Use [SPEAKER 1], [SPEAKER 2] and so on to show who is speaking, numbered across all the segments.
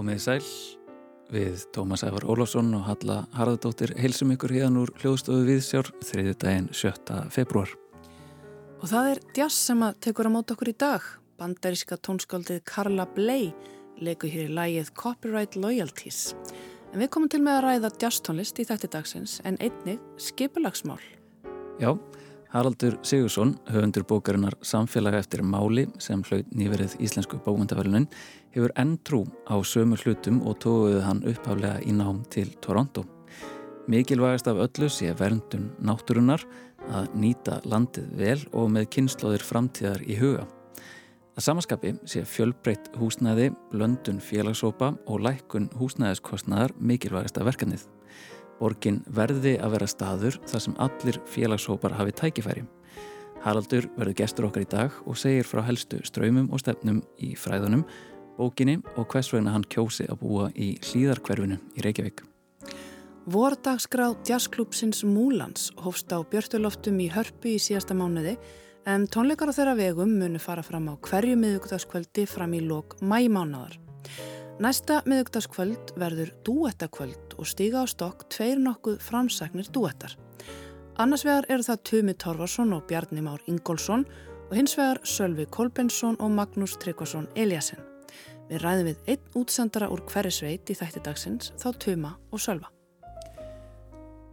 [SPEAKER 1] Komið sæl við Tómas Ævar Ólafsson og Halla Harðardóttir heilsum ykkur hérna úr hljóðstofu viðsjár þriði daginn 7. februar.
[SPEAKER 2] Og það er Djass sem að tekur á mót okkur í dag. Bandaríska tónskáldið Carla Bley leikur hér í lægið Copyright Loyalties. En við komum til með að ræða jazztónlist í þætti dagsins en einnig skipulagsmál.
[SPEAKER 1] Já, Haraldur Sigursson, höfundur bókarinnar Samfélaga eftir máli sem hlaut nýverið Íslensku bókmyndavælunin hefur enn trú á sömu hlutum og tóðuði hann upphaflega í nám til Toronto. Mikilvægast af öllu sé verndun náttúrunar að nýta landið vel og með kynnslóðir framtíðar í huga. Að samaskapi sé fjölbreytt húsnæði, blöndun félagsópa og lækkun húsnæðiskostnaðar mikilvægasta verkanið. Borgin verði að vera staður þar sem allir félagshópar hafi tækifæri. Haraldur verður gestur okkar í dag og segir frá helstu ströymum og stefnum í fræðunum, bókinni og hvers vegna hann kjósi að búa í hlýðarkverfinu í Reykjavík.
[SPEAKER 2] Vordagsgráð jazzklúpsins Múlans hófst á Björnstuloftum í Hörpu í síðasta mánuði en tónleikar á þeirra vegum munu fara fram á hverju miðugdagskvöldi fram í lok mæmánaðar. Næsta miðugdagskvöld verður dúettakvöld og stíga á stokk tveir nokkuð framsæknir dúettar. Annars vegar eru það Tumi Torvarsson og Bjarni Már Ingólfsson og hins vegar Sölvi Kolbensson og Magnús Tryggvason Eliasson. Við ræðum við einn útsendara úr hverju sveit í þætti dagsins, þá Tuma og Sölva.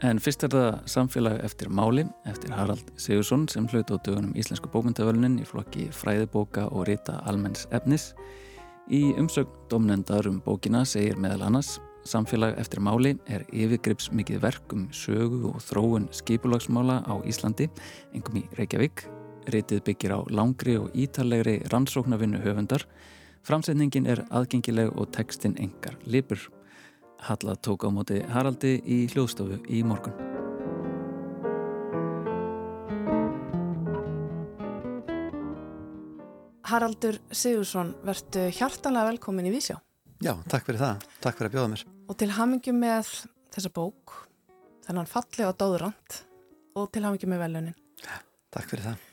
[SPEAKER 1] En fyrst er það samfélag eftir máli, eftir Harald Sigursson sem hlut á dögunum Íslensku bókmyndavölunin í flokki fræðibóka og rita almenns efnis. Í umsögn domnendar um bókina segir meðal annars Samfélag eftir máli er yfirgrips mikið verk um sögu og þróun skipulagsmála á Íslandi, engum í Reykjavík. Ritið byggir á langri og ítalegri rannsóknarvinnu höfundar. Framsetningin er aðgengileg og textin engar lipur. Halla tók á móti Haraldi í hljóðstofu í morgun.
[SPEAKER 2] Haraldur Sigursson, verðtu hjartanlega velkomin í Vísjá.
[SPEAKER 3] Já, takk fyrir það. Takk fyrir að bjóða mér.
[SPEAKER 2] Og til hamingjum með þessa bók, þennan fallega dóðurand og til hamingjum með velunin.
[SPEAKER 3] Takk fyrir það.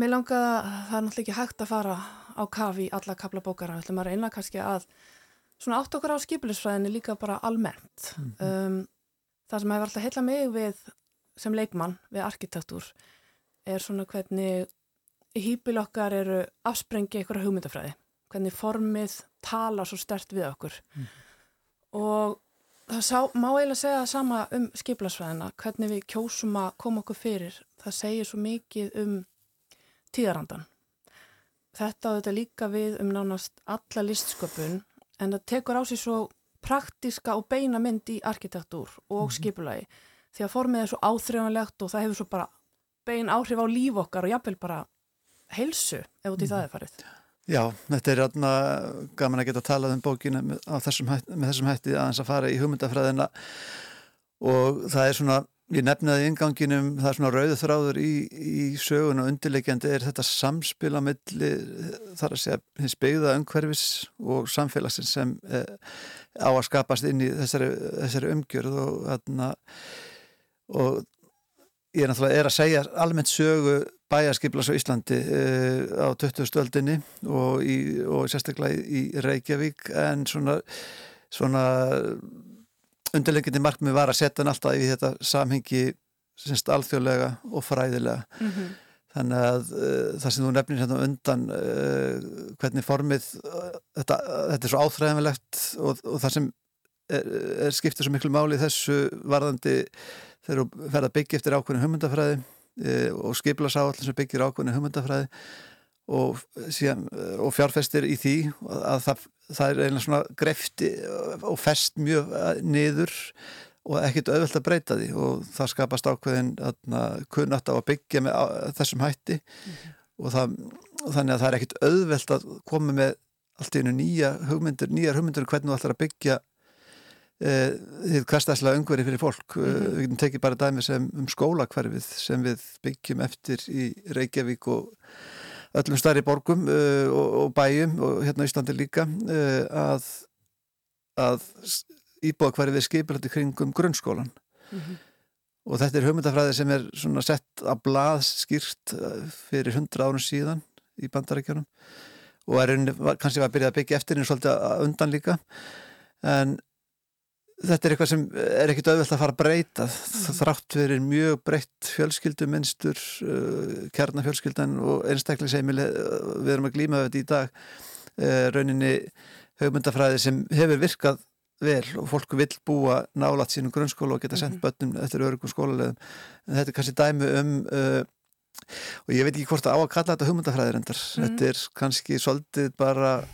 [SPEAKER 2] Mér langaði að það er náttúrulega ekki hægt að fara á kafi í alla kapla bókara. Þú ætlum að reyna kannski að svona átt okkur á skipilisfræðinni líka bara almennt. Mm -hmm. um, það sem hefur alltaf heila mig við sem leikmann, við arkitektúr, er svona hvernig hýpil okkar eru afsprengi einhverja hugmyndafræði. Hvernig formið tala svo stert við okkur. Mm. Og það sá, má eiginlega segja það sama um skipilisfræðina, hvernig við kjósum að koma okkur fyrir. Það segir svo mikið um tíðarandan. Þetta á þetta líka við um nánast alla listsköpun en það tekur á sig svo praktiska og beina mynd í arkitektúr og mm -hmm. skipulagi því að formið er svo áþreifanlegt og það hefur svo bara bein áhrif á líf okkar og jafnvel bara heilsu ef út í það er farið.
[SPEAKER 3] Já, þetta er ratna gaman að geta talað um bókina með þessum, hætti, með þessum hætti aðeins að fara í hugmyndafræðina og það er svona Ég nefnaði ynganginum, það er svona rauðu þráður í, í sögun og undirleikjandi er þetta samspil á milli þar að segja hins byggða umhverfis og samfélagsins sem eh, á að skapast inn í þessari, þessari umgjörð og, þarna, og ég er náttúrulega er að segja almennt sögu bæjarskiplas á Íslandi eh, á 20. stöldinni og, í, og sérstaklega í Reykjavík en svona svona undirleikindi markmið var að setja hann alltaf í þetta samhengi semst alþjóðlega og fræðilega mm -hmm. þannig að uh, það sem þú nefnir hérna undan uh, hvernig formið uh, þetta, þetta er svo áþræðanlegt og, og það sem er, er skiptir svo miklu máli þessu varðandi þegar þú ferð að byggja eftir ákveðinu humundafræði og skiplasáallin sem byggir ákveðinu humundafræði og, síðan, og fjárfestir í því að það það er einlega svona grefti og fest mjög eh, niður og ekkert auðvöld að breyta því og það skapast ákveðin kunnátt á að byggja með þessum hætti mm -hmm. og það, þannig að það er ekkert auðvöld að koma með allt í einu nýja hugmyndur, nýjar hugmyndur um hvernig þú ætlar að byggja eh, því hverstæðslega umhverfi fyrir fólk mm -hmm. við getum tekið bara dæmi sem um skólakverfið sem við byggjum eftir í Reykjavík og öllum starri borgum uh, og, og bæjum og hérna Íslandi líka að, að við skipilandi kringum grunnskólan mm -hmm. og þetta er hugmyndafræði sem er svona sett að blað skýrt fyrir hundra árun síðan í bandarækjunum og er kannski var að byrja að byggja eftir en svolítið undan líka en þetta er eitthvað sem er ekkit auðvelt að fara að breyta. Það þrátt verið mjög breytt fjölskylduminstur uh, kjarnafjölskyldan og einstaklingsheimili uh, við erum að glýma þetta í dag uh, rauninni haugmyndafræði sem hefur virkað vel og fólk vil búa nálat sínum grunnskóla og geta sendt mm -hmm. börnum eftir örugum skólalegum en þetta er kannski dæmi um uh, og ég veit ekki hvort það á að kalla þetta hugmyndafræðir endar mm þetta er kannski svolítið bara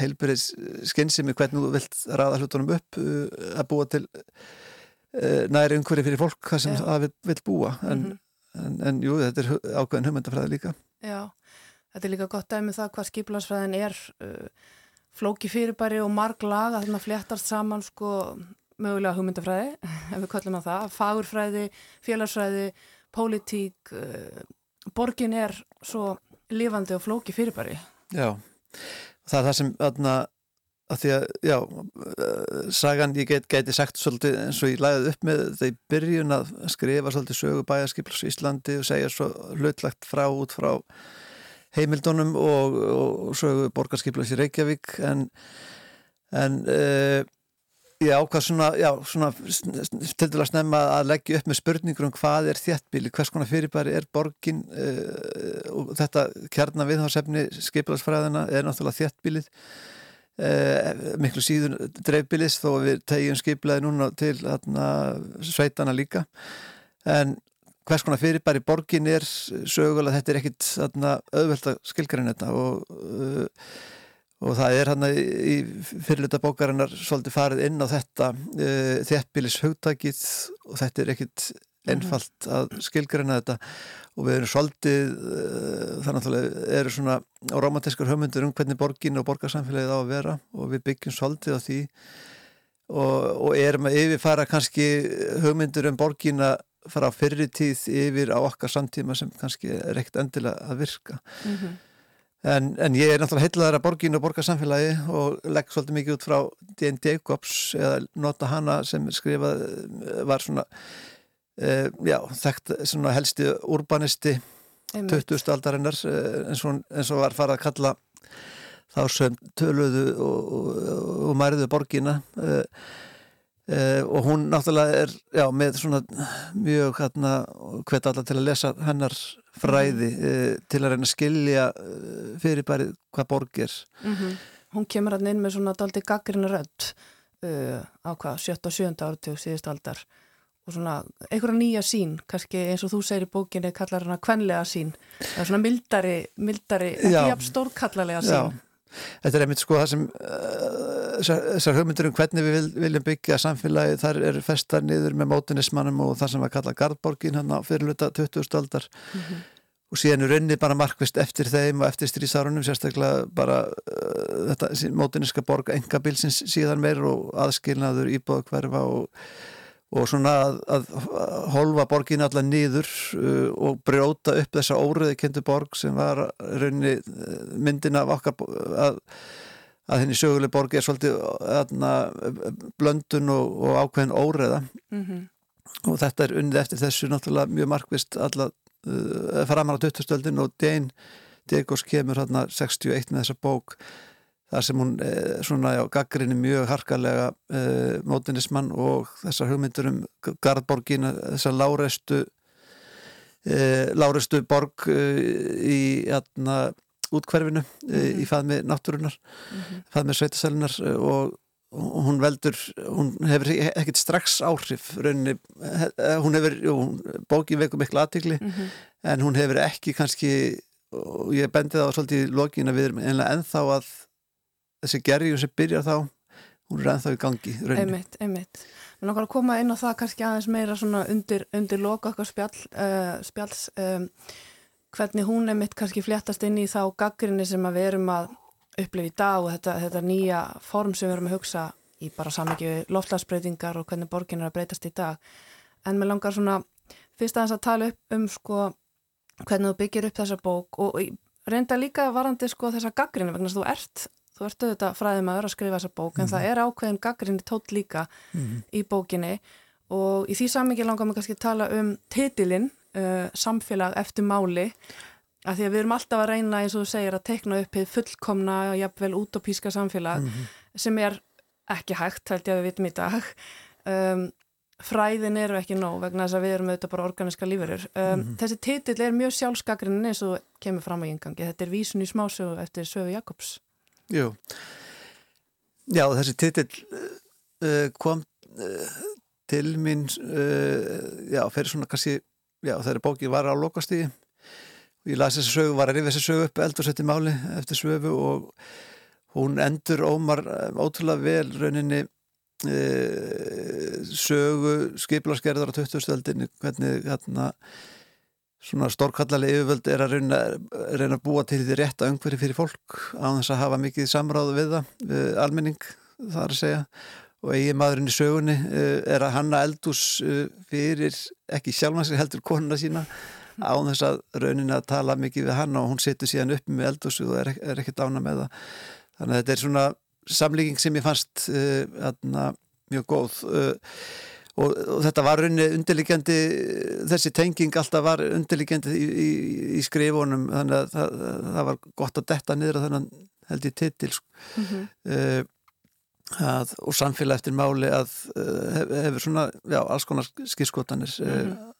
[SPEAKER 3] heilbyrðis skynsimi hvernig þú vilt ræða hlutunum upp uh, að búa til uh, næri umhverju fyrir fólk hvað sem það vil, búa. En, mm -hmm. en, en jú, þetta er ákveðin hugmyndafræði líka.
[SPEAKER 2] Já, þetta er líka gott dæmi um það hvað skiplansfræðin er flóki fyrirbæri og marg laga þannig að fléttast saman sko mögulega hugmyndafræði, ef við kallum á það. Fagurfræði, félagsfræði pólitík borgin er svo lifandi og flóki fyrirbæri.
[SPEAKER 3] Já, það er það sem aðna að því að, já, uh, sagan ég get, geti sagt svolítið eins og ég læðið upp með í byrjun að skrifa svolítið sögu bæjarskipls í Íslandi og segja svo hlutlagt frá út frá heimildunum og, og sögu borgarskiplas í Reykjavík en, en uh, ég ákvað svona, já, svona til dæla snemma að leggja upp með spurningur um hvað er þjættbíli, hvers konar fyrirbæri er borgin uh, og þetta kjarnar viðhásefni skiplasfræðina er náttúrulega þjættbílið uh, miklu síðun dreifbílis þó við tegjum skiplaði núna til atna, sveitana líka. En hvers konar fyrirbæri borgin er sögulega, þetta er ekkit auðvelt að skilgarinn þetta og, uh, og það er hann í fyrirluta bókarinnar svolítið farið inn á þetta uh, þjættbílis hugtækið og þetta er ekkit einfalt að skilgarina þetta. Og við erum svolítið uh, þannig að það eru svona romantískar höfmyndur um hvernig borgin og borgarsamfélagið á að vera og við byggjum svolítið á því. Og, og erum að yfirfara kannski höfmyndur um borgina fara á fyrri tíð yfir á okkar samtíma sem kannski er ekkert endilega að virka. Mm -hmm. En, en ég er náttúrulega heitlaðar að borginu og borgarsamfélagi og legg svolítið mikið út frá D.N. Jacobs eða nota hana sem skrifað var svona uh, já, þekkt svona helsti urbanisti 20. aldarinnar eh, eins og, eins og var farað að kalla þá sem töluðu og, og, og mæriðu borgina uh, Uh, og hún náttúrulega er já, með svona mjög hérna, hvet allar til að lesa hennar fræði uh, til að reyna að skilja uh, fyrir bærið hvað borg er
[SPEAKER 2] mm -hmm. Hún kemur hann inn með svona daldi gaggrina rödd á hvað, 7. og 7. ártug síðust aldar og svona einhverja nýja sín kannski eins og þú segir í bókinni kallar hann að kvenlega sín það er svona mildari, mildari ekki jafn stórkallarlega sín.
[SPEAKER 3] Þetta er einmitt sko það sem þessar hugmyndur um hvernig við vil, viljum byggja samfélagi, þar er festar niður með mótunismannum og það sem var kallað Gardborgin hann á fyrirluta 20. aldar mm -hmm. og síðan er raunnið bara markvist eftir þeim og eftir strísárunum sérstaklega bara uh, þetta mótuniska borga engabilsins síðan meir og aðskilnaður íbúða hverfa og og svona að, að holfa borgin allar nýður uh, og brjóta upp þessa óriði kentu borg sem var raunni uh, myndin af okkar að að henni söguleg borgi er svolítið aðna, blöndun og, og ákveðin óreða mm -hmm. og þetta er unnið eftir þessu náttúrulega mjög markvist alla uh, framar á 2000-stöldin og Dane Diegos kemur hérna 61 með þessa bók þar sem hún eh, svona já, gaggrinni mjög harkalega eh, mótinismann og þessar hugmyndur um Garðborgin, þessar lárestu eh, lárestu borg eh, í hérna útkverfinu mm -hmm. í mhm. faðmi náttúrunar mm -hmm. faðmi sveitasælunar eh, og, hún veldur hún hefur ekkert strax áhrif rauninni, hún hefur jú, bókin veikum miklu aðtikli mm -hmm. en hún hefur ekki kannski og ég bendi það á svolítið í login að við erum einlega ennþá að þessi gerjum sem byrjar þá hún er ennþá í gangi
[SPEAKER 2] einmitt, einmitt Mér langar að koma inn á það kannski aðeins meira undir, undir loka spjall, uh, spjalls um, hvernig hún er mitt kannski fléttast inn í þá gaggrinni sem við erum að upplifa í dag og þetta, þetta nýja form sem við erum að hugsa í bara samvikið loftlagsbreytingar og hvernig borgin er að breytast í dag. En mér langar svona fyrst aðeins að tala upp um sko hvernig þú byggir upp þessa bók og reynda líka varandi sko þessa gaggrinni vegna þú ert, þú ert auðvitað fræðið maður að skrifa þessa bók mm. en það mhm. er ákveðin gaggrinni tótt líka mm. í bókinni og í því samvikið langar mér kannski að tala um titilinn uh, samfélag eftir máli að því að við erum alltaf að reyna eins og þú segir að tekna upp fullkomna, jafnvel utopíska samfélag mm sem er ekki hægt, held ég að við vitum í dag um, fræðin eru ekki nóg vegna þess að við erum auðvitað bara organiska lífurur um, -hmm. þessi titill er mjög sjálfskakrinn eins og kemur fram á yngangi þetta er vísun í smásögu eftir Söfu Jakobs
[SPEAKER 3] Jú. Já, þessi titill uh, kom uh, til mín uh, já, fyrir svona kannski já, þegar bókið var á lokastíði og ég las þessi sögu, var að rifja þessi sögu upp eldur setti máli eftir Söfu og hún endur ómar ótrúlega vel rauninni sögu skiplaskerðar á 2000-öldinni hvernig hérna svona stórkallalegi yfirvöld er að reyna, reyna að búa til því rétta öngveri fyrir fólk á þess að hafa mikið samráðu við það, við almenning þar að segja. Og eigin maðurinn í sögunni uh, er að hanna eldús uh, fyrir ekki sjálfnansir heldur konuna sína á þess að raunin að tala mikið við hann og hún setur síðan upp með eldús og er, er ekkert ána með það. Þannig að þetta er svona samlíking sem ég fannst uh, mjög góð og, og þetta var rauninni undirliggjandi þessi tenging alltaf var undirliggjandi í, í, í skrifunum þannig að það, það var gott að detta niður að þannig held ég titil mm -hmm. að, og samfélag eftir máli að uh, hef, hefur svona já, alls konar skýrskotanir mm -hmm.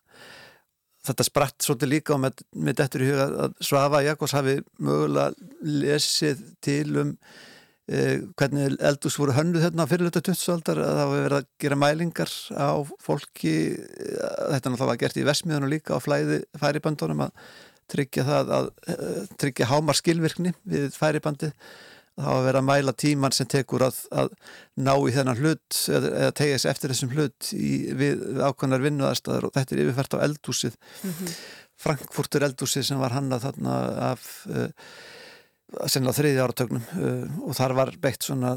[SPEAKER 3] þetta spratt svolítið líka og með, með dettur í huga að Svafa Jakobs hafi mögulega lesið til um Eh, hvernig eldús voru hönnuð hérna fyrirluta 20-aldar að það var verið að gera mælingar á fólki eh, þetta náttúrulega var gert í Vesmiðunum líka á flæði færibandunum að tryggja það að eh, tryggja hámar skilvirkni við færibandi það var verið að mæla tíman sem tekur að, að ná í þennan hlut eða, eða tegja sér eftir þessum hlut í, við, við ákvæmnar vinnuðarstaðar og þetta er yfirfært á eldúsið mm -hmm. Frankfurtur eldúsið sem var hannað þarna af uh, sennilega þriði áratögnum uh, og þar var beitt svona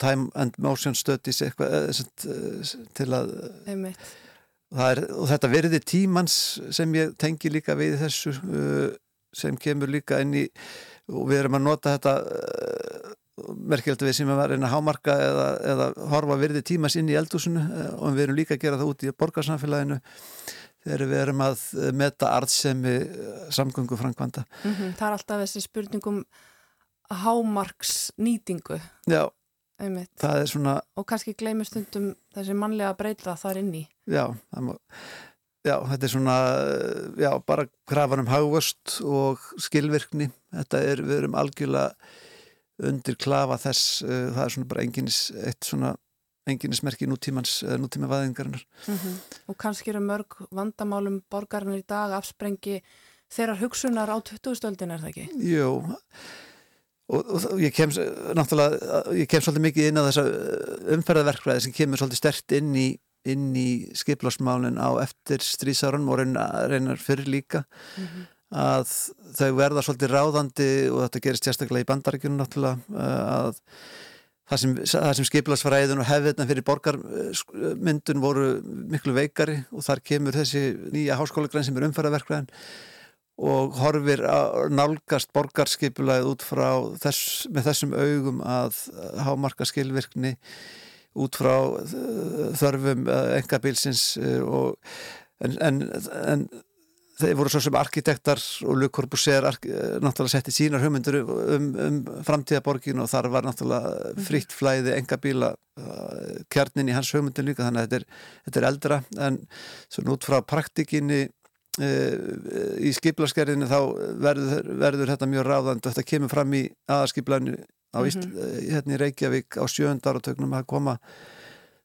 [SPEAKER 3] time and motion studies eitthvað uh, til að er, og þetta verði tímans sem ég tengi líka við þessu uh, sem kemur líka inn í og við erum að nota þetta merkjöldu við sem að reyna að hámarka eða, eða horfa verði tímans inn í eldúsinu og við erum líka að gera það út í borgarsamfélaginu þegar við erum að meta arðsemi samgöngu frangvanda.
[SPEAKER 2] Mm -hmm. Það er alltaf þessi spurningum hámarks nýtingu
[SPEAKER 3] Já, Einmitt. það er svona
[SPEAKER 2] og kannski gleymur stundum þessi mannlega breyta þar inn í
[SPEAKER 3] Já, já þetta er svona já, bara krafanum hagvöst og skilvirkni þetta er, við erum algjörlega undir klafa þess uh, það er svona bara enginis eitt svona enginismerki nútímans, nútíma vaðingarinnar
[SPEAKER 2] mm -hmm. og kannski eru mörg vandamálum borgarnir í dag afsprengi þeirrar hugsunar á 2000-öldin er það ekki?
[SPEAKER 3] Jú og, og ég kem náttúrulega, ég kem svolítið mikið inn á þessa uh, umferðarverkfræði sem kemur svolítið stert inn í, inn í skiplásmálinn á eftir strísárunum og reynar fyrir líka mm -hmm. að þau verða svolítið ráðandi og þetta gerist sérstaklega í bandaríkjunum náttúrulega uh, að það sem, sem skiplásfræðin og hefðina fyrir borgarmyndun voru miklu veikari og þar kemur þessi nýja háskólegræn sem er umferðarverkfræðin og horfir að nálgast borgarskipulæð út frá þess, með þessum augum að hámarka skilvirkni út frá uh, þörfum engabilsins uh, og en, en, en þeir voru svo sem arkitektar og Luc Corbusier náttúrulega setti sínar hugmyndur um, um framtíðaborgin og þar var náttúrulega mhm. fritt flæði engabíla kjarnin í hans hugmyndin líka þannig að þetta er, þetta er eldra en svona út frá praktikinni Eh, í skiplaskerðinu þá verður, verður þetta mjög ráðand og þetta kemur fram í aðarskiplænu á mm -hmm. hérna í Reykjavík á sjöndar og tögnum að koma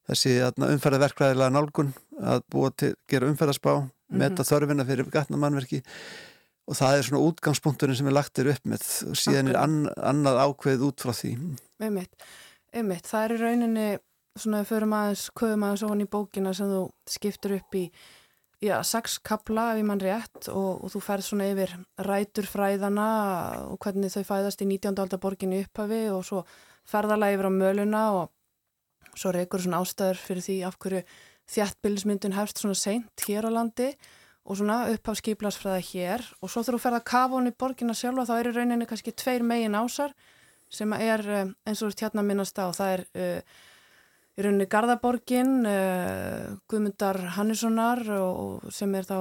[SPEAKER 3] þessi umferðarverkvæðilega nálgun að búa til, gera umferðarspá mm -hmm. meta þörfina fyrir gatnamannverki. Og það er svona útgangspunkturinn sem er lagtir upp með. Og síðan er an, annað ákveð út frá því.
[SPEAKER 2] Ummitt, ummitt, það er rauninni svona að förum aðeins, köfum aðeins ofan í bókina sem þú skiptur upp í já, sex kapla ef ég mann rétt og, og þú ferð svona yfir rætur fræðana og hvernig þau fæðast í 19. aldar borginni upphafi og svo ferðala yfir á möluna og svo reykur svona ástæður fyrir því af hverju þjættbildismyndun hefst svona seint hér á landi og svona upphaf skiplasfræða hér og svo þurfum við að ferða kafa honni borginna sjálfa þá er í rauninni kannski tveir megin ásar sem er eh, eins og hérna minnast á það er uh, í rauninni Garðaborgin, uh, Guðmundar Hannessonar sem er þá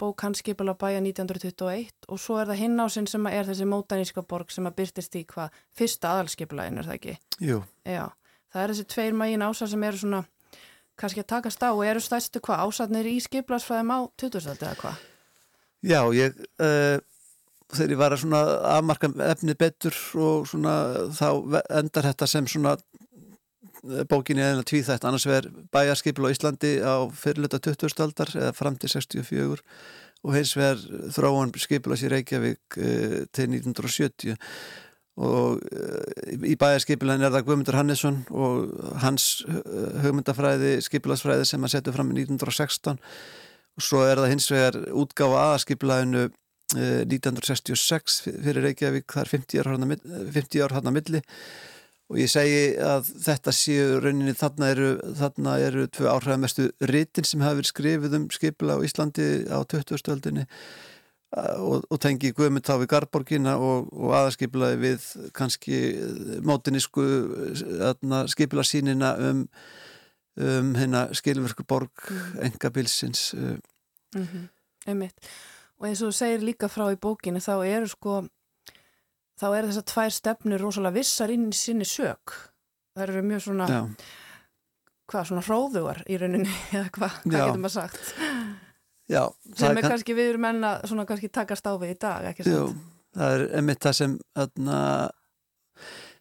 [SPEAKER 2] bók hans skipala bæja 1921 og svo er það hinn á sinn sem er þessi mótaníska borg sem að byrtist í hvað fyrsta aðalskipalaðin er það ekki?
[SPEAKER 3] Jú.
[SPEAKER 2] Já, það er þessi tveir mægin ásar sem eru svona kannski að takast á og eru stærstu hvað ásatnir í skiplasfæðum á 2000 eða hvað?
[SPEAKER 3] Já, ég uh, þegar ég var að svona afmarka efnið betur og svona þá endar þetta sem svona bókinni eða tvíþætt. Annars verður bæjarskipil á Íslandi á fyrirluta 20. aldar eða fram til 64 og hins verður þróan skipil á sér Reykjavík uh, til 1970 og uh, í bæjarskipilan er það Guðmundur Hannesson og hans hugmyndafræði skipilasfræði sem hann setið fram í 1916 og svo er það hins vegar útgáfa aðskipilaginu uh, 1966 fyrir Reykjavík. Það er 50 ár hann að milli og ég segi að þetta séu rauninni þarna eru þarna eru tvei áhræðamestu ritin sem hafa verið skrifið um skipla á Íslandi á 20-stöldinni og, og tengi Guðmund þá við Garborgina og, og aðarskiplaði við kannski mótinísku skipla sínina um, um hérna skilverku borg engabilsins
[SPEAKER 2] mm -hmm. Einmitt. Og eins og þú segir líka frá í bókinu þá eru sko þá er þess að tvær stefnir rosalega vissar inn í sinni sög það eru mjög svona Já. hvað svona hróðuar í rauninni eða hvað, hvað getur maður sagt
[SPEAKER 3] Já,
[SPEAKER 2] sem er kann... kannski við erum enna svona kannski takast á við í dag ekki
[SPEAKER 3] Jú, það er emitt það sem öðna,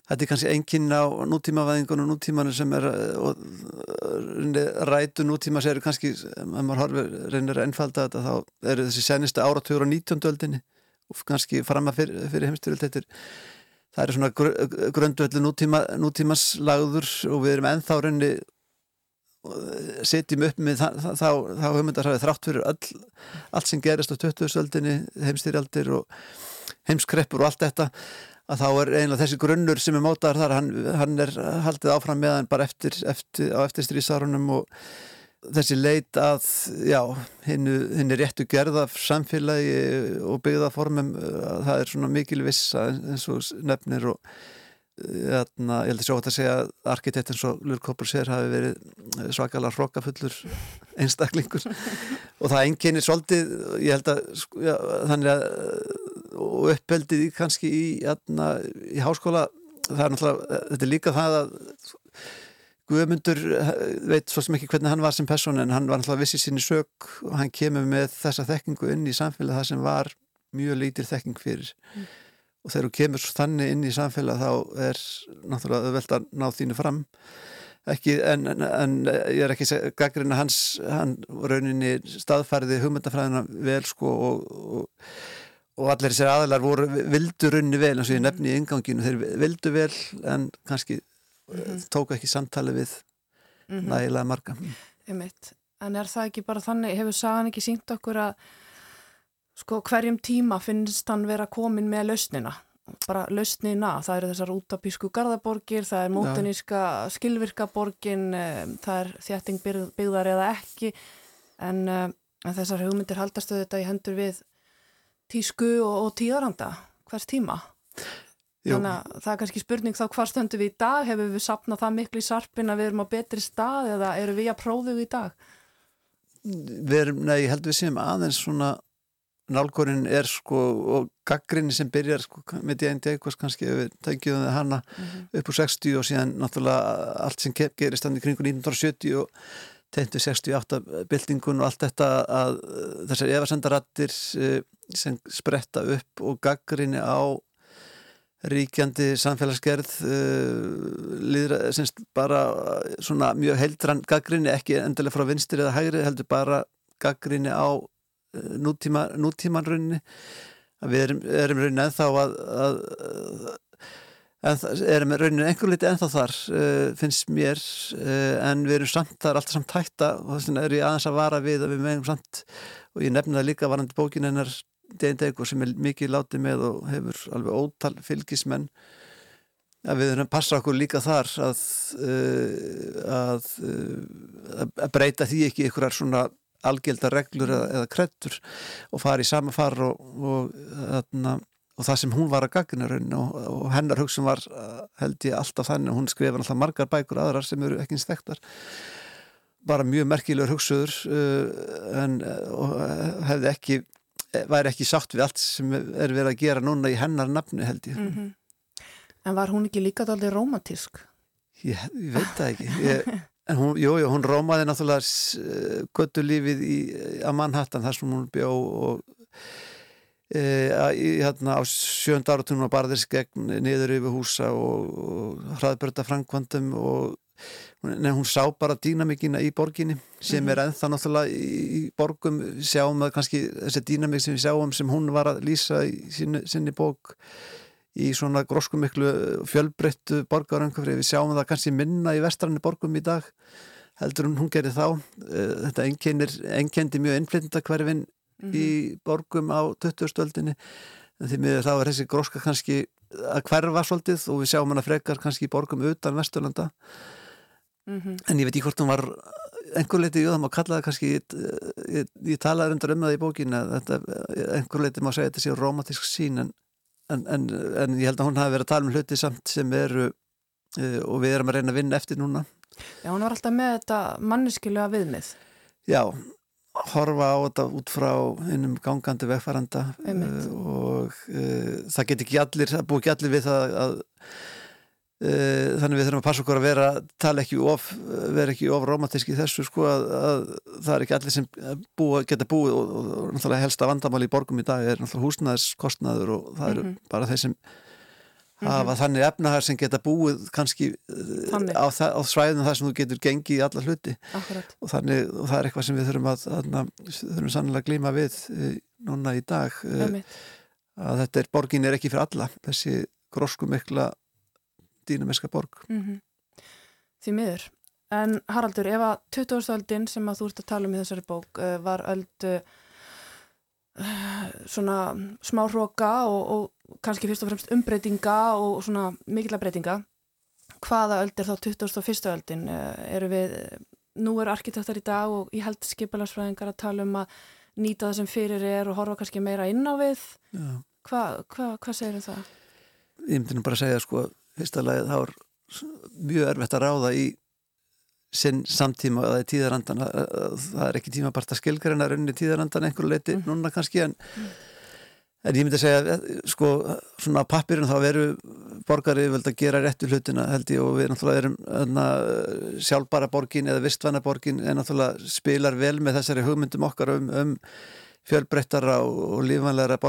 [SPEAKER 3] þetta er kannski enginn á nútímavæðingun og nútímanu sem er og, rætu nútíma sem eru kannski, ef maður horfir reynir að ennfalda þetta þá eru þessi senista áratugur á 19. öldinni og kannski fram að fyrir, fyrir heimstyrjöld það er svona gr grundvöldu nútíma, nútímas lagður og við erum ennþá raunni setjum upp með þá, þá, þá höfumundar þrátt fyrir öll, allt sem gerist á 20-söldinni heimstyrjaldir og heimskreppur og allt þetta að þá er einlega þessi grunnur sem er mótaður þar, hann, hann er haldið áfram meðan bara eftir, eftir, á eftirstrísárunum og þessi leit að er réttu gerð af samfélagi og byggðaformum það er svona mikil vissa eins og nefnir og Þarna, ég held að sjá að segja að arkitektin svo Lur Koppur sér hafi verið svakalega hrókafullur einstaklingur. Og það enginnir svolítið ég held að sko, já, þannig að og uppheldið kannski í, jæna, í háskóla það er náttúrulega, þetta er líka það að Guðmundur eh, veit svo sem ekki hvernig hann var sem person en hann var alltaf vissið síni sög og hann kemur með þessa þekkingu inn í samfélag það sem var mjög lítir þekking fyrir mm. og þegar þú kemur þannig inn í samfélag þá er náttúrulega velt að ná þínu fram ekki, en, en, en ég er ekki gaggrinn að hans hann rauninni staðfæriði hugmyndafræðina vel sko og, og, og allir þessir aðlar voru vildu runni vel eins og ég nefni í inganginu þeir vildu vel en kannski mm -hmm. tóku ekki samtali við mm -hmm. nægilega marga
[SPEAKER 2] Einmitt. En er það ekki bara þannig, hefur sagan ekki sínt okkur að sko hverjum tíma finnst hann vera komin með lausnina, bara lausnina það eru þessar útapísku gardaborgir það er mótaníska skilvirkaborgin það er þjætting byggðar eða ekki en, en þessar hugmyndir haldastu þetta í hendur við tísku og, og tíðaranda hvers tíma Þannig að það er kannski spurning þá hvað stöndum við í dag, hefur við sapnað það miklu í sarpin að við erum á betri stað eða eru við að prófið í dag?
[SPEAKER 3] Við erum, nei, ég held við sem aðeins svona nálgórin er sko og gaggrinni sem byrjar sko með D.N. Deikos kannski ef við tengjum það hana mm -hmm. upp úr 60 og síðan náttúrulega allt sem gerist þannig kringu 1970 og tentu 68 byltingun og allt þetta að þessar efasendarattir eh, sem spretta upp og gaggrinni á ríkjandi samfélagsgerð uh, líðra, semst bara svona mjög heildrann gaggrinni, ekki endilega frá vinstir eða hægri, heldur bara gaggrinni á uh, nútíma, nútímanrunni við erum, erum raunin ennþá að, að, að erum raunin einhver liti ennþá þar uh, finnst mér uh, en við erum samt þar alltaf samt hætta og þess vegna er ég aðeins að vara við að við meðum samt og ég nefna það líka varandi bókin hennar Deindego sem er mikið látið með og hefur alveg ótal fylgismenn að við erum að passa okkur líka þar að, uh, að, uh, að breyta því ekki ykkurar svona algjölda reglur eða, eða krettur og fara í sama far og, og, þarna, og það sem hún var að gagna og, og hennar hugsun var held ég alltaf þannig. Hún skrifa alltaf margar bækur aðrar sem eru ekki stektar bara mjög merkilegur hugsuður uh, en hefði ekki væri ekki sátt við allt sem er verið að gera núna í hennar nafnu held ég mm -hmm.
[SPEAKER 2] En var hún ekki líka allir romantísk?
[SPEAKER 3] Ég, ég veit það ekki ég, en hún, jú, jú, hún rómaði náttúrulega göttu lífið í, að Manhattan þar sem hún bjó og e, í, hérna, á sjönda áratunum á barðis gegn niður yfir húsa og, og hraðbörda framkvandum og Nei, hún sá bara dýnamikina í borginni sem mm -hmm. er enþá náttúrulega í, borgum sjáum að kannski þessi dýnamik sem við sjáum sem hún var að lýsa í sinni, sinni bók í svona gróskumiklu fjölbreyttu borgaröngafri, við sjáum það kannski minna í vestrannu borgum í dag heldur hún hún gerir þá eh, þetta enkendi mjög innflytnda hverfin mm -hmm. í borgum á 20. stöldinni en því miður þá er þessi gróska kannski að hverfa svolítið og við sjáum hana frekar kannski í borgum utan Vesturlanda mm -hmm. en ég veit ekki hvort hún var einhver leiti, jú það má kalla það kannski ég, ég, ég talaði rundar um það í bókin að þetta, einhver leiti má segja þetta sé romantísk sín en, en, en, en ég held að hún hafi verið að tala um hluti samt sem eru uh, og við erum að reyna að vinna eftir núna.
[SPEAKER 2] Já, hún var alltaf með þetta manneskilega viðmið.
[SPEAKER 3] Já, horfa á þetta út frá einum gangandi vegfæranda uh, og uh, það get ekki allir, það búið ekki allir við það að uh, þannig við þurfum að passa okkur að vera tala ekki of, vera ekki of romantíski þessu sko að, að það er ekki allir sem búa, geta búið og, og, og náttúrulega helsta vandamáli í borgum í dag er náttúrulega húsnæðiskostnaður og það eru mm -hmm. bara þeir sem hafa mm -hmm. þannig efnahar sem geta búið kannski á, á svæðinu þar sem þú getur gengið í alla hluti og, þannig, og það er eitthvað sem við þurfum að, að, að þurfum sannlega að glíma við núna í dag Emitt. að þetta er, borgin er ekki fyrir alla þessi grósku dýnamiska borg mm -hmm.
[SPEAKER 2] Því miður en Haraldur, ef að 20. sem að þú ert að tala um í þessari bók var öll svona smá hróka og, og kannski fyrst og fremst umbreytinga og svona mikilla breytinga hvaða öld er þá 2001. öldin eru við, nú eru arkitektar í dag og ég held skipalarsfræðingar að tala um að nýta það sem fyrir er og horfa kannski meira inn á við hvað hva, hva segir um það?
[SPEAKER 3] Ég myndi nú bara að segja sko, fyrsta lagið þá er mjög erfitt að ráða í sinn samtíma og það er tíðarandan það er ekki tíma bara að skilgreina rauninni tíðarandan einhverju leiti mm. núna kannski en, mm. en ég myndi að segja sko svona á pappirinn þá veru borgari völd að gera réttu hlutina held ég og við náttúrulega erum enna, sjálfbara borgin eða vistvæna borgin en náttúrulega spilar vel með þessari hugmyndum okkar um, um fjölbreyttara og, og lífanlegra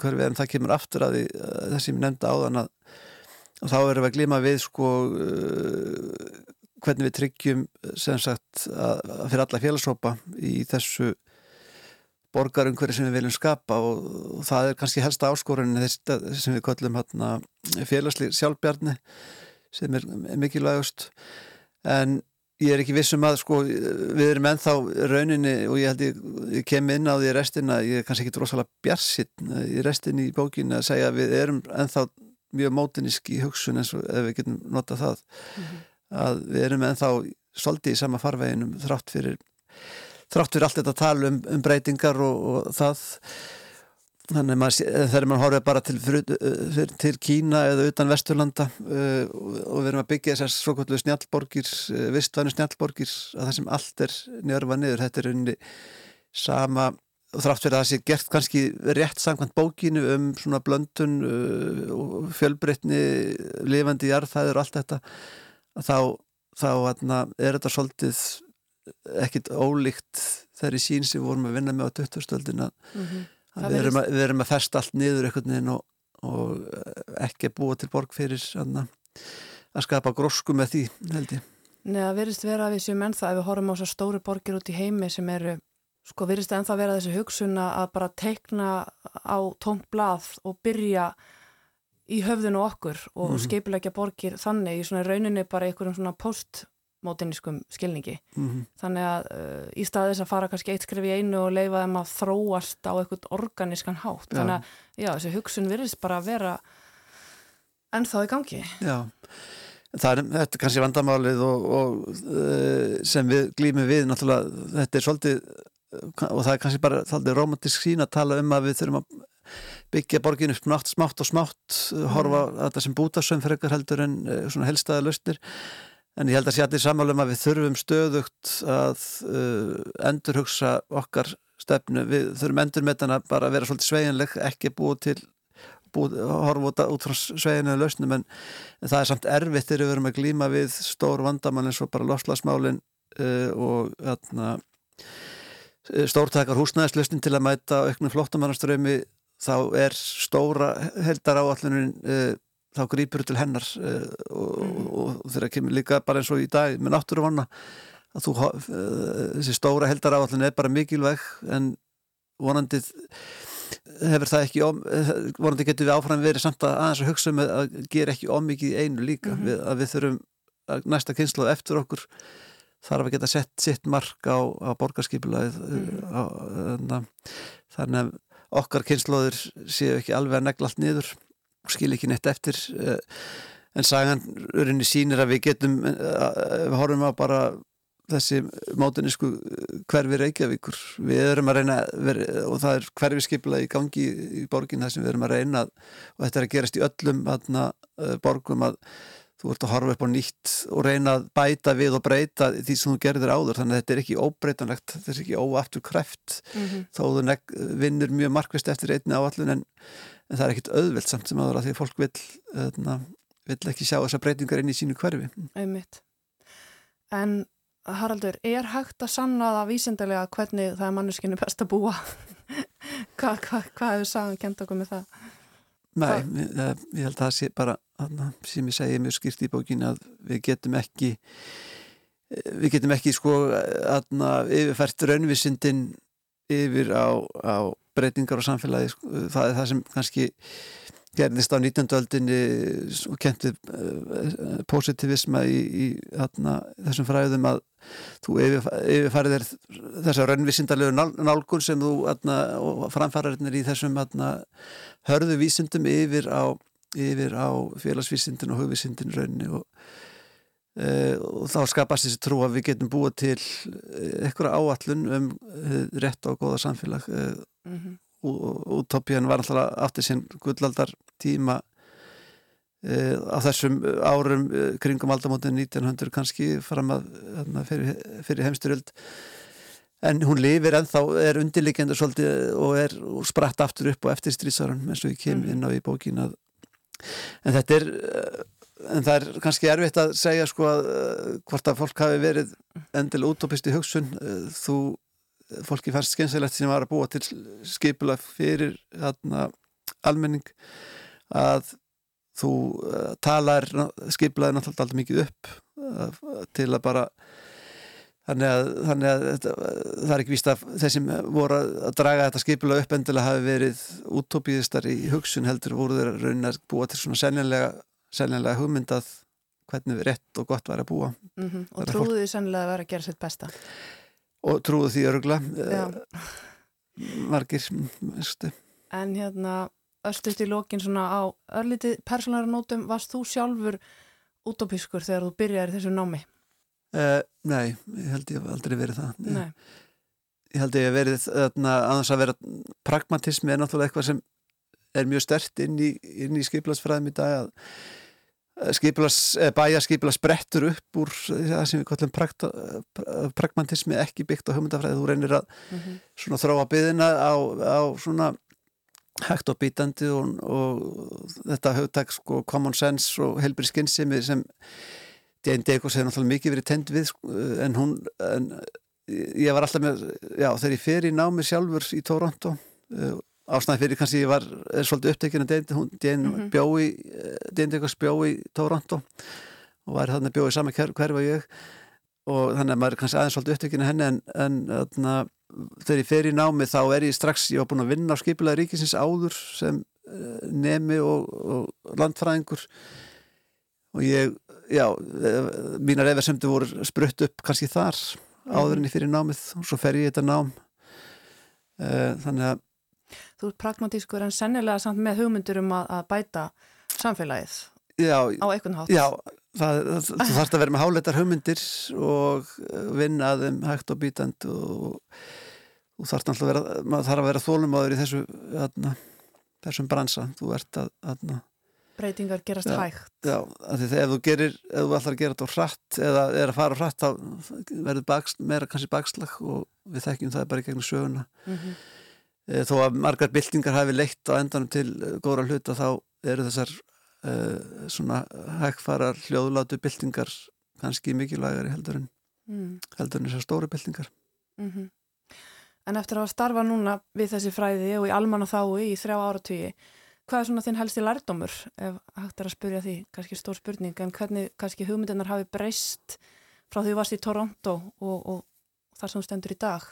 [SPEAKER 3] hverfi en það kemur aftur að því þessi ég nefnda á þann að og þá erum við að glima við sko uh, hvernig við tryggjum sem sagt að, að fyrir alla félagsópa í þessu borgarumhverju sem við viljum skapa. Og, og það er kannski helsta áskorunin þess sem við köllum hérna, félagsli sjálfbjarni sem er mikilvægust. En ég er ekki vissum að sko við erum ennþá rauninni og ég held ég, ég kem inn á því restina, ég er kannski ekki drosalega bjarsinn í restinni í bókinu að segja að við erum ennþá mjög mótinisk í hugsun eins og ef við getum notað það. Mm -hmm að við erum ennþá svolítið í sama farveginum þrátt fyrir þrátt fyrir allt þetta tal um, um breytingar og, og það. Þannig að þegar mann horfið bara til, fyrir, til Kína eða utan Vesturlanda uh, og við erum að byggja þessar svokallu snjálborgir uh, vistvænu snjálborgir að það sem allt er njörfa niður, þetta er unni sama og þrátt fyrir að það sé gert kannski rétt samkvæmt bókinu um svona blöndun uh, og fjölbreytni lifandi jarðfæður og allt þetta þá, þá atna, er þetta svolítið ekkit ólíkt þeirri sín sem vorum að vinna með á 2000-stöldina mm -hmm. við, við erum að festa allt niður einhvern veginn og, og ekki að búa til borg fyrir atna, að skapa grósku með því held ég
[SPEAKER 2] Nei, það verist vera að við séum ennþá ef við horfum á þessar stóru borgir út í heimi sem eru, sko, verist ennþá vera þessi hugsunna að bara teikna á tómt blað og byrja í höfðun og okkur og mm -hmm. skeipilegja borgir þannig í svona rauninni bara einhverjum svona postmodernískum skilningi mm -hmm. þannig að uh, í staðis að fara kannski eitt skrif í einu og leifa þeim að þróast á eitthvað organískan hátt já. þannig að já, þessi hugsun virðist bara að vera ennþá í gangi
[SPEAKER 3] Já, það er þetta er kannski vandamálið og, og uh, sem við glýmum við náttúrulega þetta er svolítið og það er kannski bara romantisk sín að tala um að við þurfum að byggja borginu smátt, smátt og smátt horfa mm. að þetta sem bútasömm fyrir ekkar heldur en svona helstaða lausnir. En ég held að sé allir sammálum að við þurfum stöðugt að uh, endurhugsa okkar stefnu, við þurfum endur með þannig að bara vera svolítið sveiginleg, ekki búið til búið, horfa út frá sveginlega lausnum. En, en það er samt erfitt þegar við verum að glýma við stór vandamann eins og bara loslasmálin uh, og þarna stórtakar húsnæðislöstin til að mæta auknum flottamannarströmi þá er stóra heldar áallunin uh, þá grýpur til hennar uh, og, og, og þeirra kemur líka bara eins og í dag með náttúruvanna að þú, uh, þessi stóra heldar áallun er bara mikilvæg en vonandið hefur það ekki om, vonandi getur við áfram verið samt að aðeins að hugsa um að gera ekki ómikið einu líka mm -hmm. við, að við þurfum næsta kynslu eftir okkur þarf að geta sett sitt mark á, á borgarskipulaðið mm -hmm. þannig að okkar kynsluður séu ekki alveg að negla allt niður skil ekki neitt eftir eh, en sagan urinni sínir að við getum eh, við horfum á bara þessi mótunísku hverfi Reykjavíkur við erum að reyna veri, og það er hverfi skipla í gangi í borgin þar sem við erum að reyna og þetta er að gerast í öllum aðna, uh, borgum að þú ert að horfa upp á nýtt og reyna að bæta við og breyta því sem þú gerðir áður þannig að þetta er ekki óbreytanlegt þetta er ekki óaftur kreft mm -hmm. þó þú vinnur mjög markvist eftir einni áallun en, en það er ekkit auðvilt samt sem aður að því að fólk vil, uh, vil ekki sjá þessa breytingar inn í sínu hverfi
[SPEAKER 2] Einmitt. En Haraldur, er hægt að sanna það vísindilega hvernig það er manneskinu best að búa? Hvað hva, hva hefur sagan kent okkur með það?
[SPEAKER 3] Nei, ég, ég held að það sé bara sem ég segi mjög skýrt í bókinu að við getum ekki við getum ekki sko aðna, yfirfært raunvísindin yfir á, á breytingar og samfélagi sko, það er það sem kannski gerðist á 19. öldinni og kentið uh, positivisma í, í atna, þessum fræðum að þú yfirfærið er þessar raunvísindalegu nálgun sem þú atna, og framfærarnir í þessum atna, hörðu vísindum yfir á, á félagsvísindin og hugvísindin raunni og, uh, og þá skapast þessi trú að við getum búið til eitthvað áallun um uh, rétt og góða samfélag mm -hmm útópían var alltaf aftur sinn gullaldar tíma e, á þessum árum e, kringum aldamótin 1900 kannski fram að fyrir, fyrir heimstyrjöld en hún lifir ennþá, er undirliggjandi svolítið og er og spratt aftur upp á eftirstrísaran eins og ég kem mm. inn á í bókin að en þetta er en það er kannski erfitt að segja sko að hvort að fólk hafi verið endilega útópist í hugsun þú fólki fannst skynsilegt sem var að búa til skipula fyrir þarna, almenning að þú uh, talar skipulaði náttúrulega alltaf mikið upp uh, til að bara þannig að, þannig að þetta, það er ekki víst að þeir sem voru að draga þetta skipula upp endilega hafi verið útópíðistar í hugsun heldur voru þeir að raun að búa til svona sennilega, sennilega hugmyndað hvernig við rétt og gott var að búa
[SPEAKER 2] mm -hmm. og trúðu því sennilega að vera að gera sitt besta
[SPEAKER 3] og trúðu því örugla eh, margir veistu.
[SPEAKER 2] En hérna öllust í lókin svona á örlítið persónæra nótum, varst þú sjálfur útópískur þegar þú byrjaði þessu námi?
[SPEAKER 3] Uh, nei, ég held ég aldrei verið það Nei Ég held ég hef verið aðeins að vera pragmatismi er náttúrulega eitthvað sem er mjög stert inn í, í skiplarsfræðum í dag að Skipulas, bæjarskipula sprettur upp úr það sem við kallum pragmatismi ekki byggt á hugmyndafræði þú reynir að mm -hmm. svona þróa byðina á, á svona hægt og bítandi og, og þetta hugtak sko common sense og helbri skinnsimi sem Jane Degos hefur náttúrulega mikið verið tend við sko, en hún en ég var alltaf með, já þegar ég fer í námi sjálfur í Toronto Ásnæði fyrir kannski ég var svolítið upptekinn að Dein mm -hmm. bjói Dein Deikos bjói Toronto og var þannig bjói saman hverfa ég. Og þannig að maður er kannski aðeins svolítið upptekinn að henni en, en þarna, þegar ég fer í námi þá er ég strax, ég var búin að vinna á skipilaði ríkisins áður sem uh, nemi og, og landfræðingur. Og ég já, eh, mínar efersemdi voru sprutt upp kannski þar áður en ég fyrir námið og svo fer ég þetta nám. Þannig að
[SPEAKER 2] þú ert pragmatískur en sennilega samt með hugmyndur um að, að bæta samfélagið
[SPEAKER 3] já,
[SPEAKER 2] á einhvern hátt.
[SPEAKER 3] Já, það, það, þú þarfst að vera með háleitar hugmyndir og vinna að þeim hægt og bítand og þú þarfst alltaf að vera, maður þarf að vera þólum áður í þessu, þarna, þessum bransa, þú ert að, að
[SPEAKER 2] breytingar gerast
[SPEAKER 3] já,
[SPEAKER 2] hægt
[SPEAKER 3] Já, af því þegar ef þú gerir ef þú að gera þetta á hratt eða er að fara hratt þá verður meira kannski bakslag og við þekkjum það bara í gegnum söguna mm -hmm. E, þó að margar byltingar hafi leitt á endanum til góðra hluta þá eru þessar e, svona hægfarar hljóðlátu byltingar kannski mikilvægari heldur en mm. heldur en þessar stóru byltingar mm -hmm.
[SPEAKER 2] En eftir að starfa núna við þessi fræði og í almanna þái í þrjá áratvíi Hvað er svona þinn helsti lærdómur ef hægt er að spurja því, kannski stór spurning en hvernig kannski hugmyndunar hafi breyst frá því þú varst í Toronto og, og, og þar sem þú stendur í dag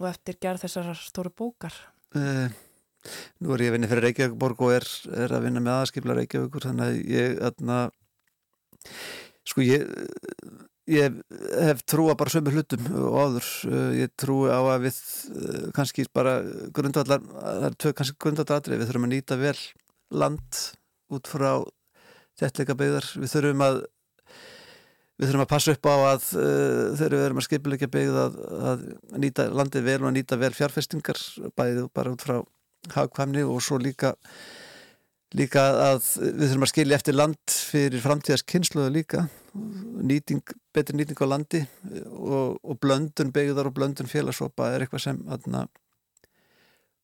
[SPEAKER 2] og eftir gerð þessar stóru bókar
[SPEAKER 3] uh, Nú er ég að vinna fyrir Reykjavík og er, er að vinna með aðskipla Reykjavíkur þannig að ég aðna, sko ég Ég hef trúa bara sömu hlutum og áður. Eh, ég trúi á að við eh, kannski bara grundvallar, það er tvö kannski grundvalladrið, við þurfum að nýta vel land út frá þettleika byggðar. Við þurfum að við þurfum að passa upp á að uh, þegar við erum að skipilegja byggð að, að nýta landið vel og að nýta vel fjárfestingar bæðið bara út frá hagkvæmni og svo líka líka að við þurfum að skilja eftir land fyrir framtíðas kynsluðu líka nýting, betri nýting á landi og, og blöndun begðar og blöndun félagsópa er eitthvað sem aðna,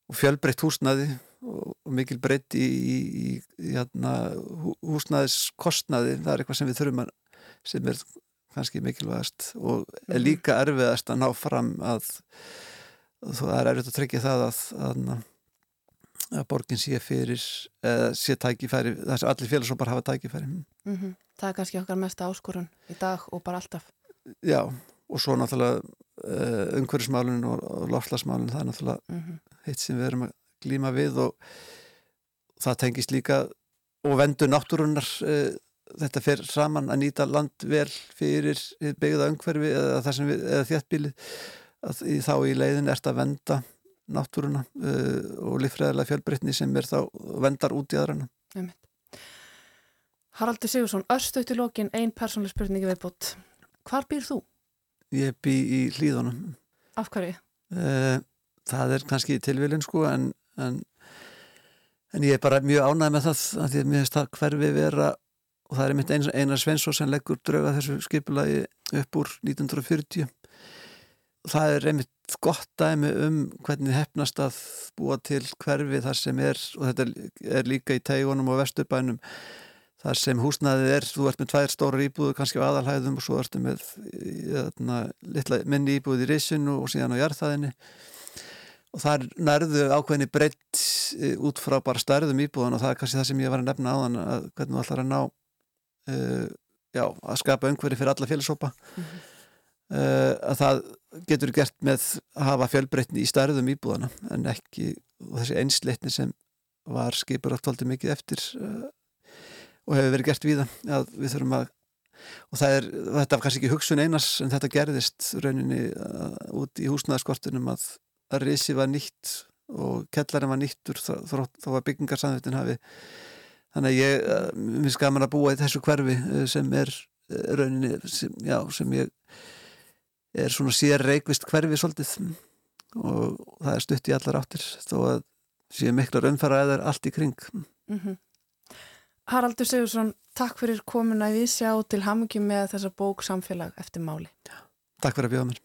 [SPEAKER 3] og fjölbreytt húsnaði og, og mikil breytt í, í, í aðna, húsnaðiskostnaði það er eitthvað sem við þurfum að sem er kannski mikilvægast og er mhm. líka erfiðast að ná fram að, að það er erfitt að tryggja það að, að að borgin sé fyrir eða sé tækifæri, þess að allir félagsópar hafa tækifæri mm
[SPEAKER 2] -hmm. Það er kannski okkar mesta áskorun í dag og bara alltaf
[SPEAKER 3] Já, og svo náttúrulega uh, umhverfismálun og, og lofslagsmálun það er náttúrulega mm -hmm. heitt sem við erum að glíma við og það tengist líka og vendur náttúrunar uh, þetta fer saman að nýta land vel fyrir byggða umhverfi eða, eða þéttbíli þá í leiðin ert að venda náttúruna uh, og lífræðilega fjölbreytni sem er þá vendar út í aðrana
[SPEAKER 2] Haraldur Sigursson, örstuðt í lókin einn persónlega spurningi viðbútt Hvar býr þú?
[SPEAKER 3] Ég bý í hlýðunum
[SPEAKER 2] Af hverju?
[SPEAKER 3] Uh, það er kannski tilvílinn sko en, en, en ég er bara mjög ánæg með það að því að mér finnst það hverfi vera og það er mitt einar Svensson sem leggur drauga þessu skipulagi upp úr 1940 það er einmitt gott dæmi um hvernig hefnast að búa til hverfi þar sem er og þetta er líka í teigunum og vesturbænum þar sem húsnaðið er, þú ert með tvær stóra íbúðu kannski á aðalhæðum og svo ertu með þarna, litla, minni íbúð í risinu og síðan á jarðaðinni og það er nærðu ákveðinni breytt e, út frá bara stærðum íbúðan og það er kannski það sem ég var að nefna áðan að hvernig þú ætlar að ná uh, já, að skapa umhverfi fyrir alla félagsópa mm -hmm. uh, að það getur gert með að hafa fjölbreytni í stærðum íbúðana en ekki þessi einsleitni sem var skipur áttvaldi mikið eftir uh, og hefur verið gert við að við þurfum að og það er, þetta var kannski ekki hugsun einas en þetta gerðist rauninni út í húsnaðarskortunum að að risi var nýtt og kellarinn var nýttur þá, var byggingarsamðutin hafi þannig að ég, uh, mér skaman að búa í þessu hverfi uh, sem er uh, rauninni, sem, já, sem ég er svona sér reikvist hverfi svolítið. Og það er stutt í allar áttir þó að séu miklar umfæraðar allt í kring. Mm -hmm.
[SPEAKER 2] Haraldur Sigursson takk fyrir komuna í Vísjá til hamungi með þessa bók samfélag eftir máli.
[SPEAKER 3] Já, Takk fyrir að bjóða mér.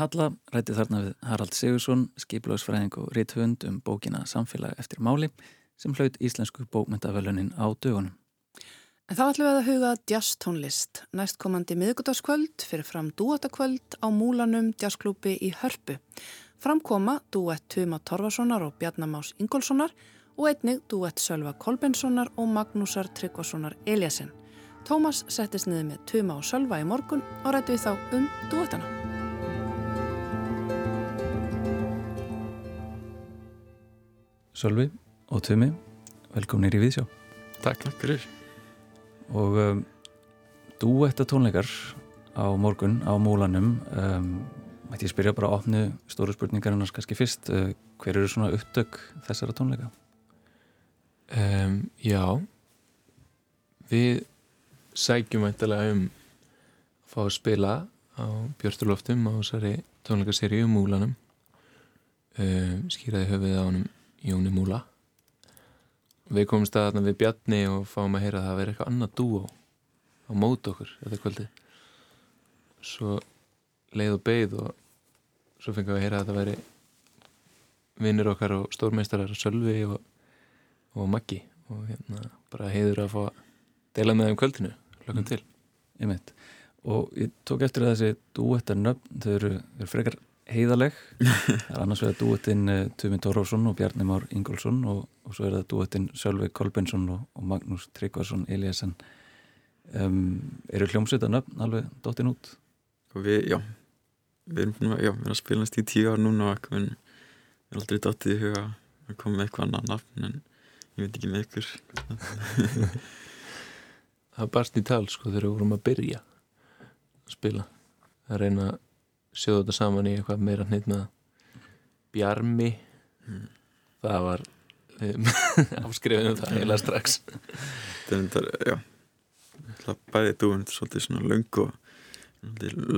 [SPEAKER 1] Halla rætti þarna við Harald Sigursson skiplagsfræðing og rítthund um bókina Samfélag eftir máli sem hlaut íslensku bókmyndavölunin á dögunum
[SPEAKER 2] En þá ætlum við að huga jazztónlist. Næstkomandi miðgutaskvöld fyrir fram dúatakvöld á múlanum jazzklúpi í Hörpu. Framkoma dúett Tuma Torfasonar og Bjarnamás Ingólfssonar og einnig dúett Sölva Kolbenssonar og Magnúsar Tryggvasonar Eliasson. Tómas settist niður með Tuma og Sölva í morgun og rætti við þá um dúettana.
[SPEAKER 1] Sölvi og Tumi, velkomnir í Víðsjá.
[SPEAKER 4] Takk fyrir
[SPEAKER 1] og um, duetta tónleikar á morgun á múlanum um, mætti ég spyrja bara að opnu stóru spurningar en kannski fyrst uh, hver eru svona upptök þessara tónleika?
[SPEAKER 4] Um, já við sækjum eitthvað um að fá að spila á Björnstuloftum á þessari tónleikaserju um múlanum um, skýraði höfuð á hann Jóni Múla við komum staðarna við Bjarni og fáum að heyra að það veri eitthvað annað dúo á mót okkur þetta kvöldi. Svo leið og beigð og svo fengið við að heyra að þetta veri vinnir okkar og stórmeistarar Sölvi og, og Maggi og hérna bara heiður að fá að deila með þeim kvöldinu hlökkum til.
[SPEAKER 1] Einmitt. og ég tók eftir þessi dúettar nöfn, þau eru, eru frekar heiðaleg það er annars vegar dúettinn uh, Tumi Tórósson og Bjarni Már Ingólfsson og, og svo er það dúettinn Sölvi Kolbensson og, og Magnús Tryggvarsson Eliasson um, eru hljómsvita nöfn alveg dóttin út?
[SPEAKER 5] og við, já. Við erum já, við erum að spila næst í tíu ár núna og við erum aldrei dottið í huga að koma með eitthvað annað nafn en ég veit ekki með ykkur.
[SPEAKER 4] Það barst í tal sko þegar við vorum að byrja að spila. Að reyna að sjóða þetta saman í eitthvað meira með bjarmi
[SPEAKER 5] Mm.
[SPEAKER 4] það var afskrifinu það heila strax
[SPEAKER 5] þetta er þetta, já það bæði dúin svolítið svona löng og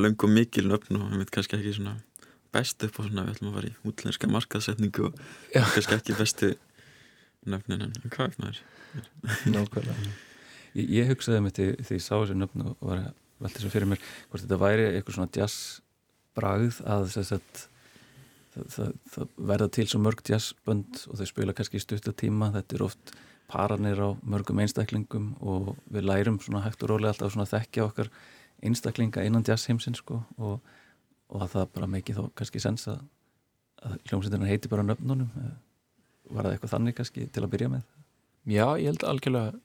[SPEAKER 5] löng og mikil nöfn og ég veit kannski ekki svona best upp á svona við ætlum að fara í útlenska markaðsetningu og
[SPEAKER 4] Já.
[SPEAKER 5] kannski ekki bestu nöfnin en hvað er maður?
[SPEAKER 4] nákvæmlega
[SPEAKER 1] Ég, ég hugsaði með því því ég sá þessi nöfn og var að velta þessu fyrir mér hvort þetta væri eitthvað svona jazz bragð að að það, það, það verða til svo mörg jazzbönd og þau spila kannski í stuttatíma þetta er oft paranir á mörgum einstaklingum og við lærum hægt og rólega alltaf að þekkja okkar einstaklinga innan jazzheimsinn sko og, og að það bara mikið þó kannski sens að, að hljómsveitina heiti bara nöfnunum. Var það eitthvað þannig kannski til að byrja með?
[SPEAKER 4] Já ég held algjörlega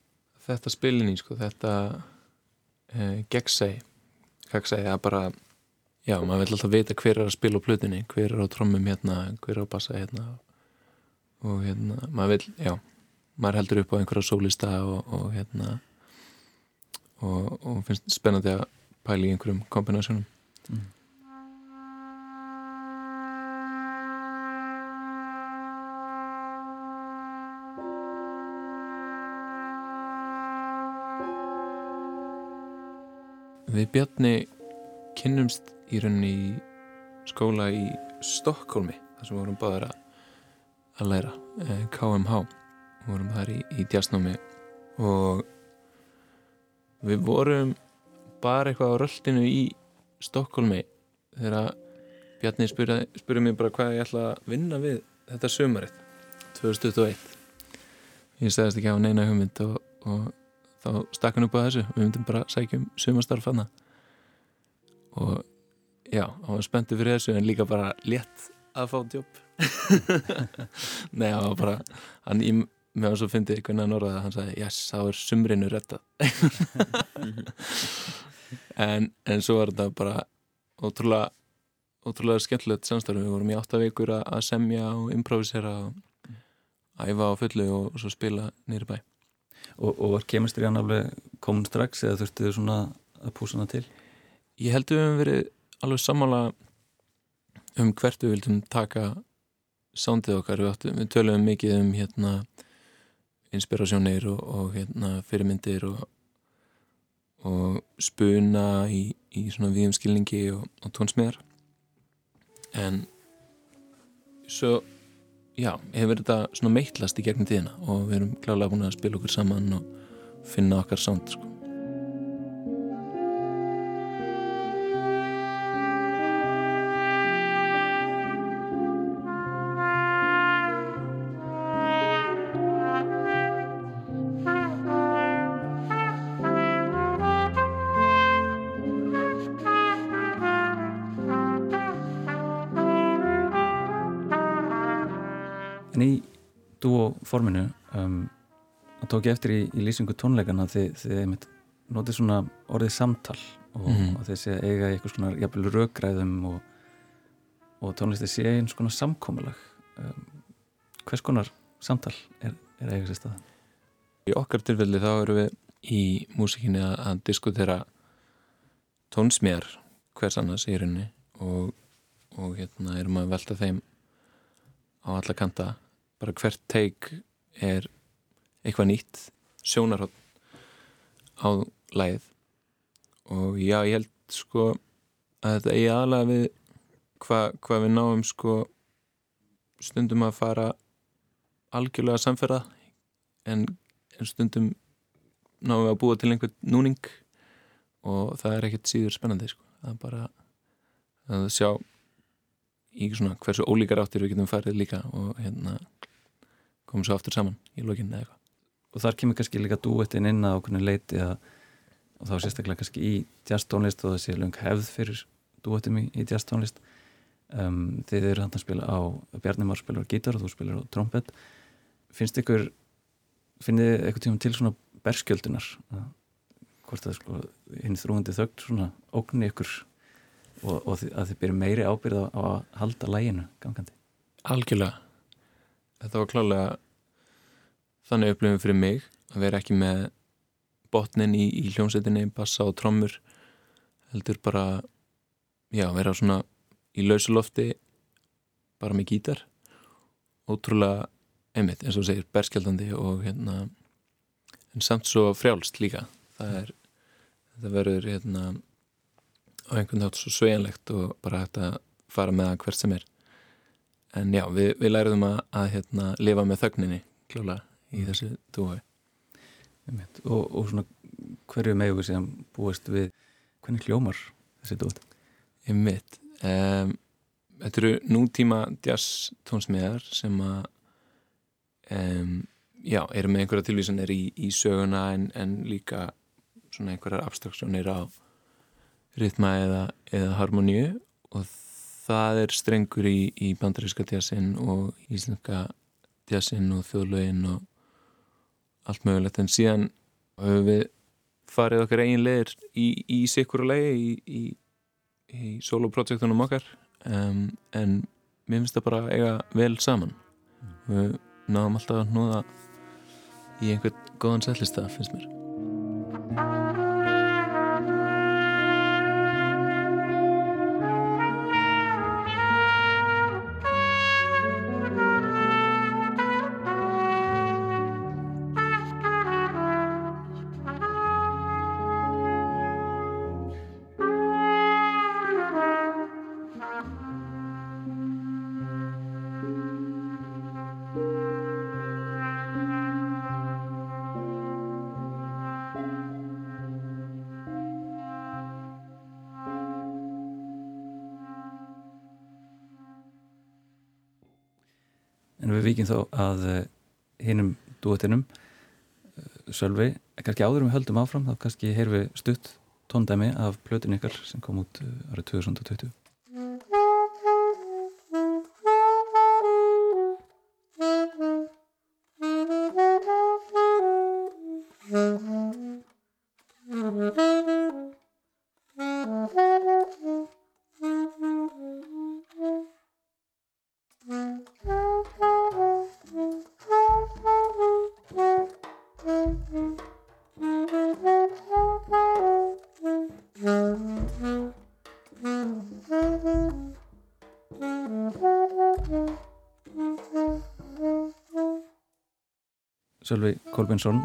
[SPEAKER 4] þetta spilinni sko þetta eh, gegnsæ gegnsæ að bara já maður vil alltaf vita hver er að spila á plutinni hver er á trommum hérna hver er á bassa hérna. Og hérna maður vil já maður heldur upp á einhverja sólista og, og hérna og, og finnst spennandi að pæla í einhverjum kombinásjónum. Við Bjarni kynnumst í rauninni í skóla í Stokkólmi þar sem vorum báðar að, að læra eh, KMH vorum þar í, í djasnámi og við vorum bara eitthvað á röldinu í Stokkólmi þegar Bjarni spurði, mér bara hvað ég ætla að vinna við þetta sömarið 2021 ég segðist ekki á neina hugmynd og, og þá stakk hann upp á þessu. Við myndum bara sækja um sumastarf hana og já, hann var spenntu fyrir þessu en líka bara létt að fá djóp nei, hann var bara hann í með hann svo fyndi hvernig hann orðaði hann sagði, yes, þá er sumrinu rettað en, en svo var þetta bara ótrúlega ótrúlega skemmtilegt samstarf. Við vorum í átta vikur að að semja og improvisera og æfa á fullu og svo spila nýri bæ.
[SPEAKER 1] Og, og var kemistri hann alveg komin strax eða þurftu þau svona að púsa hana til?
[SPEAKER 4] Ég held við höfum verið alveg sammála um hvert við vildum taka sándið okkar við, áttum, við töluðum mikið um hérna inspirasjónir og, og hérna fyrirmyndir og, og spuna í, í svona viðum skilningi og, og tónsmiðar en svo já, hefur þetta svona meitlast í gegnum tíðina og við erum klálega búin að spila okkur saman og finna okkar sánd sko.
[SPEAKER 1] Forminu um, að tók ég eftir í, í lýsingu tónleikana þið, þið notið svona orðið samtal og,
[SPEAKER 4] Mhm.
[SPEAKER 1] og þessi eiga eitthvað svona jafnvel rökræðum og, og tónlisti sé einn svona samkomulag um, hvers konar samtal er, er eiga sér stað?
[SPEAKER 4] Í okkar tilfelli þá erum við í músikinni að, að diskutera tónsmjar hvers annars í rauninni og, og hérna erum að velta þeim á alla kanta bara hvert teik er eitthvað nýtt sjónarhótt á lægið og já, ég held sko að þetta eigi aðlega við hvað hva við náum sko stundum að fara algjörlega samferða en, en stundum náum við að búa til einhvern núning og það er ekkert síður spennandi sko. það er bara að sjá í svona hversu ólíkar áttir við getum farið líka og hérna komum svo aftur saman í lokinni eða eitthvað.
[SPEAKER 1] Og þar kemur kannski líka dúettin inn að okkur leiti að og þá sérstaklega kannski í jazztónlist og þessi löng hefð fyrir dúettum í, í jazztónlist um, þið eru hann að spila á Bjarni Már spilar á gítar og þú spilar á trompet. Finnst ykkur finnið þið eitthvað tíma til svona berskjöldunar? Hvort það sko hinn þrúandi þögt svona ógnni ykkur og, og að þið byrju meiri ábyrð á, á að halda læginu gangandi?
[SPEAKER 4] Algjörlega þetta var klálega þannig upplifum fyrir mig að vera ekki með botnin í, í hljómsveitinni, bassa og trommur heldur bara já, vera svona í lausulofti bara með gítar. Ótrúlega einmitt, eins og segir, berskjaldandi og hérna en samt svo frjálst líka. Það er, þetta verður hérna á einhvern nátt svo svejanlegt og bara hægt að fara með það hvert sem er en já, við, við læriðum að, að hérna, lifa með þögninni klála í þessu dúi
[SPEAKER 1] og, og svona hverju megu séum búist við? Hvernig hljómar þessi dúi
[SPEAKER 4] ég mitt um, þetta eru nútíma jazz tónsmiðar sem að um, já, eru með einhverja tilvísanir í, í söguna en, en líka svona einhverjar abstraksjónir á ritma eða, eða harmoníu og það er strengur í, í bandaríska jazzin og íslenska jazzin og þjóðlögin og allt mögulegt. En síðan höfum við farið okkar eigin leðir í, í sikkur og leiði í, í, soloprojektunum okkar. Um, en mér finnst það bara eiga vel saman. Mm. við náðum alltaf að núða í einhvern góðan sætlista finnst mér
[SPEAKER 1] víkjum þá að eh, hinnum duetinum eh, Sölvi, kannski áður um höldum áfram þá kannski heyrðum við stutt tóndæmi af plötin ykkar sem kom út eh, árið 2020 Sölvi Kolbjörnsson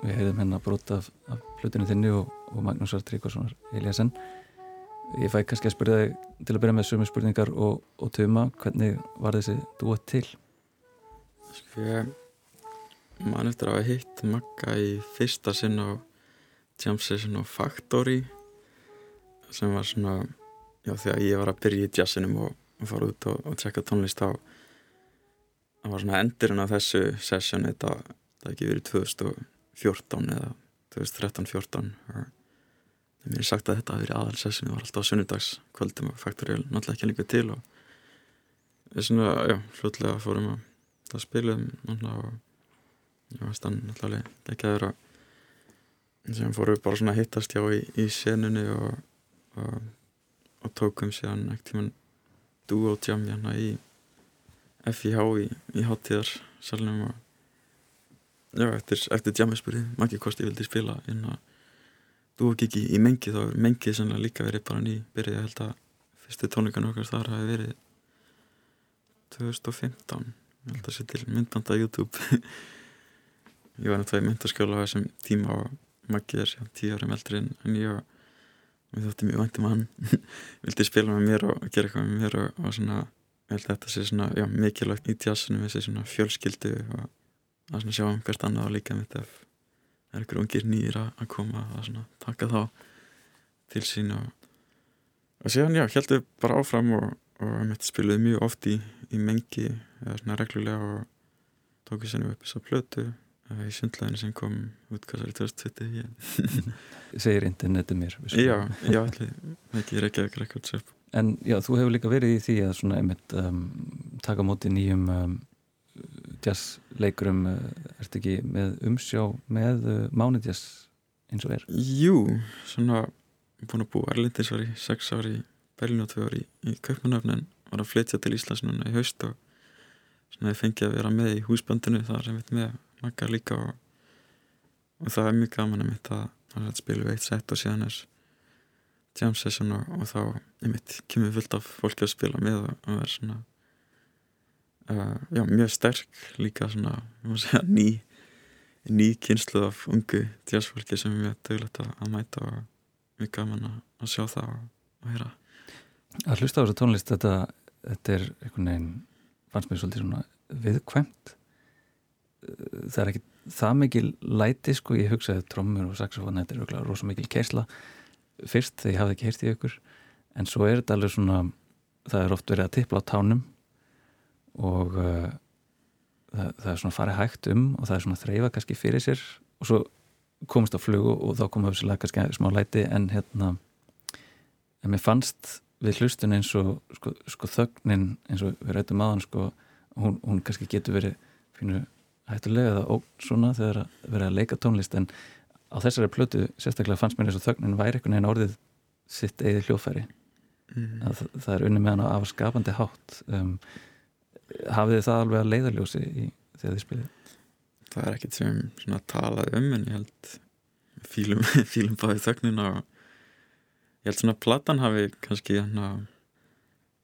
[SPEAKER 1] við hefðum hérna brot af, af hlutinu þinni og, og Magnúsar Tryggvarssonar Eliasson ég fæ kannski að spyrja þig til að byrja með sömu spurningar og, og töma, hvernig var þessi dúet til?
[SPEAKER 5] Sko ég man eftir að hafa hitt Magga í fyrsta sinn á Jam Session og Factory sem var svona já þegar ég var að byrja í jazzinum og, og fara út og, tjekka tónlist á það var svona endurinn af þessu session þetta það ekki verið 2014 eða 2013-14 það mér er sagt að þetta hafi verið aðalsessinu var alltaf sunnudags kvöldum og faktoríal náttúrulega ekki líka til og við svona, já, hlutlega fórum að það spilum náttúrulega og ég varst þann náttúrulega ekki aðra en sem fórum bara svona að hittast já í, í senunni og, og, og tókum sér ekkert tíman duo jam hérna í FIH í, í háttíðarsalunum og já, eftir, eftir jammerspurði makki kosti vildi spila inn að dúokiki í mengi þá er mengið sannlega líka verið bara ný byrjið að held að fyrstu tónleikan okkar þar hafi verið 2015 ég held að sé til myndbanda YouTube. Ég var náttúrulega í myndaskjóla á þessum tíma og makki er tíu árum eldri en ég mér þótti mjög vantum að hann. Vildi spila með mér og gera eitthvað með mér og, og svona, ég held að þetta sé svona já, mikilvægt í með þessi svona fjölskyldu og að sjá um hvert annað og líka mitt ef er ykkur ungir nýjir að koma að taka þá til sín og, og síðan já, heldum við bara áfram og, og spiluði mjög oft í, í mengi eða svona reglulega og tók við sennum upp þess að plötu eh, í sundleginu sem kom útkvæðsari 2020 ég,
[SPEAKER 1] segir interneti mér
[SPEAKER 5] Já, já, ekki Reykjavík Records
[SPEAKER 1] En já, þú hefur líka verið í því að svona einmitt um, taka móti nýjum um, jazzleikurum uh, ertu ekki með umsjá með uh, mánudjass eins og er?
[SPEAKER 5] Jú, svona búin að búa Erlendis var í sex ári í Berlín og tvö ári í Kaupmannöfnin var að flytja til Íslands núna í haust og svona ég fengi að vera með í húsbandinu þar sem við með makka líka og, og það er mjög gaman að mitt að, við eitt sett og síðan er jam session og, og þá einmitt kemur fullt af fólki að spila með og, og er svona uh, já, mjög sterk líka svona, segja, ný ný kynslu af ungu jazzfólki sem er mjög dögulegt að, mæta og mjög gaman að, sjá það og, og heyra.
[SPEAKER 1] Að hlusta á þessu tónlist þetta, þetta er einhvern veginn fannst mér svolítið svona viðkvæmt. Það er ekki það mikil læti sko, ég hugsaði trommur og saxofón þetta er auðvitað rosa mikil kersla fyrst þegar ég hafði ekki heyrst í ykkur en svo er þetta alveg svona það er oft verið að tippla á tánum og uh, það, það er svona farið hægt um og það er svona þreyfa kannski fyrir sér og svo komist á flugu og þá komum við kannski smá læti. En hérna en mér fannst við hlustun eins og sko, sko þögnin eins og við rættum aðan sko, hún, hún kannski getur verið fínu hættulega eða óg svona þegar að vera að leika tónlist. En á þessari plötu sérstaklega fannst mér eins og þögnin væri einhvern veginn orðið sitt eigið hljófæri
[SPEAKER 5] mm.
[SPEAKER 1] að það, það er unni með hann af skapandi hátt. Um, hafið þið það alveg að leiðarljósi í, þegar þið spilið?
[SPEAKER 5] það er ekkert sem svona talað um en ég held fílum, fílum báði þögnina og ég held svona að platan hafi kannski hérna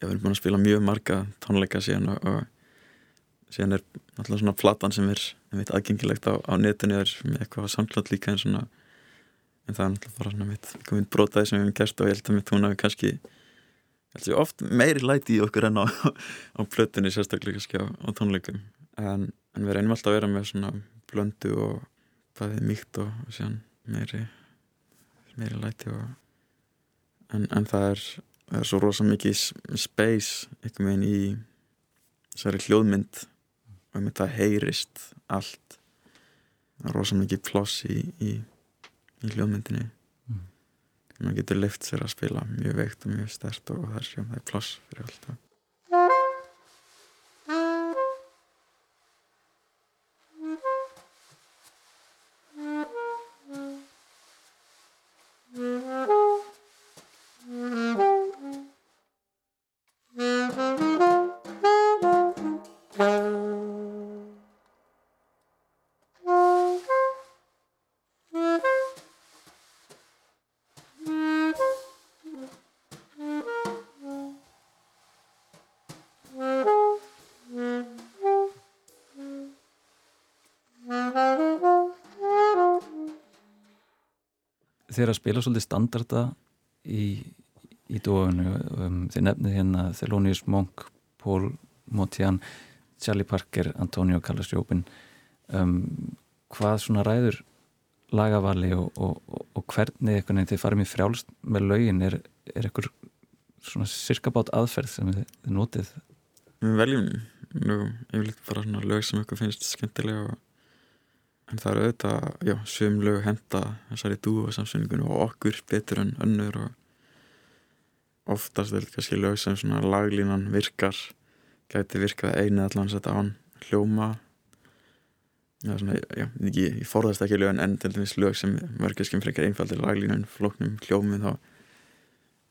[SPEAKER 5] ég hef búin að spila mjög marga tónleika síðan og, og síðan er alltaf svona platan sem er mitt aðgengilegt á, á netinu er með eitthvað samklátt líka en svona en það er alltaf bara svona mitt, mitt brotaði sem við hefum gert og ég held að mitt hún hafi kannski að oft meiri læti í okkur enn á, á plötunni sérstaklega kannski á, á tónleikum. En, en við reynum alltaf að vera með svona blöndu og bæðið mýkt og, og síðan meiri meiri læti og en, en það er, það er svo rosa mikið space einhvern veginn í þessari hljóðmynd. Og einmitt það heyrist allt. Rosa mikið ploss í, í, í hljóðmyndinni. Maður getur leift sér að spila mjög veikt og mjög stert og það er, það er ploss fyrir allt
[SPEAKER 1] Þeir að spila svolítið standarda í, í dóinu um, þeir nefnið hérna Thelonious Monk, Paul Motian Charlie Parker, Antonio Carlos Jobin. Um, hvað svona ræður lagavali og, og, og, og hvernig einhvern veginn þið farið mér frjálst með lögin? Er, er einhver svona sirkabát aðferð sem þið, þið notið?
[SPEAKER 5] Við veljum nú yfirleitt bara svona lög sem eitthvað finnst skemmtilega og en það eru auðvitað, já, söm lög henda þessari dú og samsynningunum og okkur betur en önnur og oftast er þetta kannski lög sem svona laglínan virkar gæti virkað einu allan sett án hljóma. Já, svona, já, ekki, ég forðast ekki lög en til dæmis lög sem verður skemmt frekar einfaldir laglínun, flóknum hljómi þá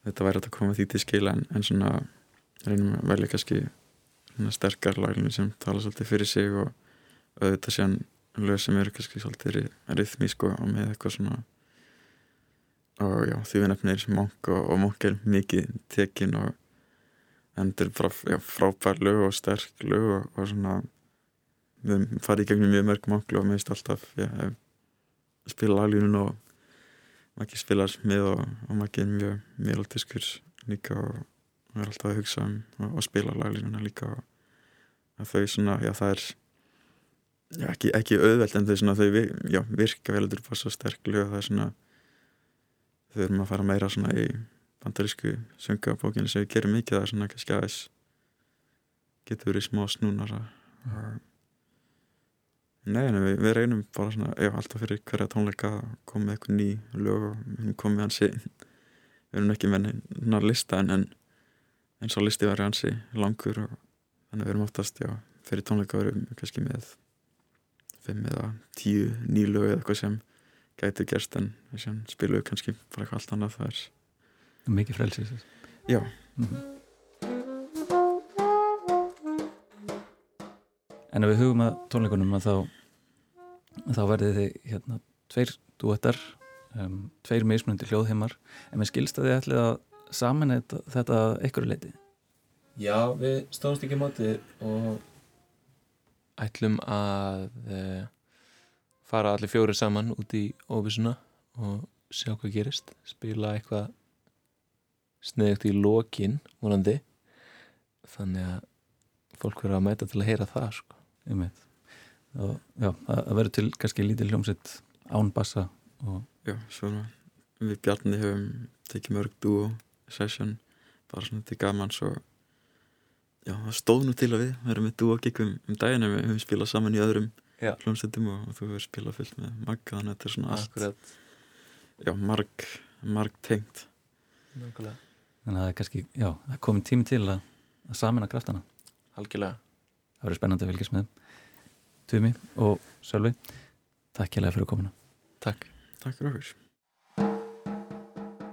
[SPEAKER 5] þetta væri að koma því til skila en, en svona reynum að velja kannski svona sterkar laglínur sem tala svolítið fyrir sig og auðvitað séðan lög sem eru kannski svolítið rithmísk og með eitthvað svona og já, því við nefnir Monk og, og Monk er mikið tekin og endur bara já, frábær lög og sterk lög og, og svona við farið í gegnum mjög mörg Monk og meðist alltaf já, spila laglínun og maður spilar með og, og maður er mjög mélaldiskur líka og maður er alltaf að hugsa um og, og spila laglínuna líka og þau svona, já það er já, ekki, ekki auðvelt en þau, svona, þau já, virka vel er bara svo sterk lög það er svona þau erum að fara meira svona í bandarísku söngabókinu sem við gerum mikið það er svona kannski aðeins getur verið smá snúnar Nei, en við, við reynum bara svona, já, alltaf fyrir hverja tónleika að með eitthvað ný lög og við komið hansi við erum ekki með neina lista en, en en svo listi var hansi langur og þannig að við erum oftast, já, fyrir tónleika við erum kannski með fimm eða tíu ný lög eða eitthvað sem gæti gerst en sem spilum við kannski bara eitthvað allt annað það er,
[SPEAKER 1] Mikið frelsið
[SPEAKER 5] já,
[SPEAKER 1] En ef við hugum að tónleikunum að þá, þá verðið þið hérna tveir duettar, um, tveir mismunandi hljóðheimar, en við skilst að þið ætlið að saman þetta, þetta einhverju leiti.
[SPEAKER 4] Já, við stóðumst ekki á móti og ætlum að uh, fara allir fjóri saman út í óvissuna og sjá hvað gerist spila eitthvað sniðugt í lokin vonandi þannig að fólk verður að mæta til að heyra það sko.
[SPEAKER 1] Einmitt. Og já, það það verður til kannski lítið hljómsett án bassa og
[SPEAKER 5] já, svona við Bjarni höfum tekið mörg duo session, bara svona til gaman svo já, það stóð nú til að við verðum með duo gig um, um daginn við höfum spilað saman í öðrum hljómsveitum og, og þú hefur spilað fullt með Magga þannig að þetta er svona allt
[SPEAKER 4] Akkurat.
[SPEAKER 5] já, marg, marg tengt
[SPEAKER 4] Nákvæmlega.
[SPEAKER 1] þannig að það er kannski, já, það er komin tími til að, að samina kraftana.
[SPEAKER 4] Algjörlega.
[SPEAKER 1] Það verður spennandi að fylgjast með. Tumi og Sölvi, takk hérlega fyrir komuna.
[SPEAKER 4] Takk.
[SPEAKER 5] Takk fyrir okkur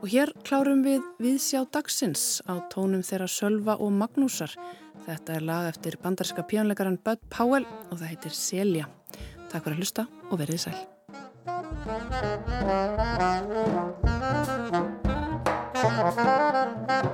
[SPEAKER 2] Og hér klárum við viðsjá dagsins á tónum þeirra Sölva og Magnúsar. Þetta er lag eftir bandarska pjónleikaran Bud Powell og það heitir Selja. Takk fyrir að hlusta og verið sæl.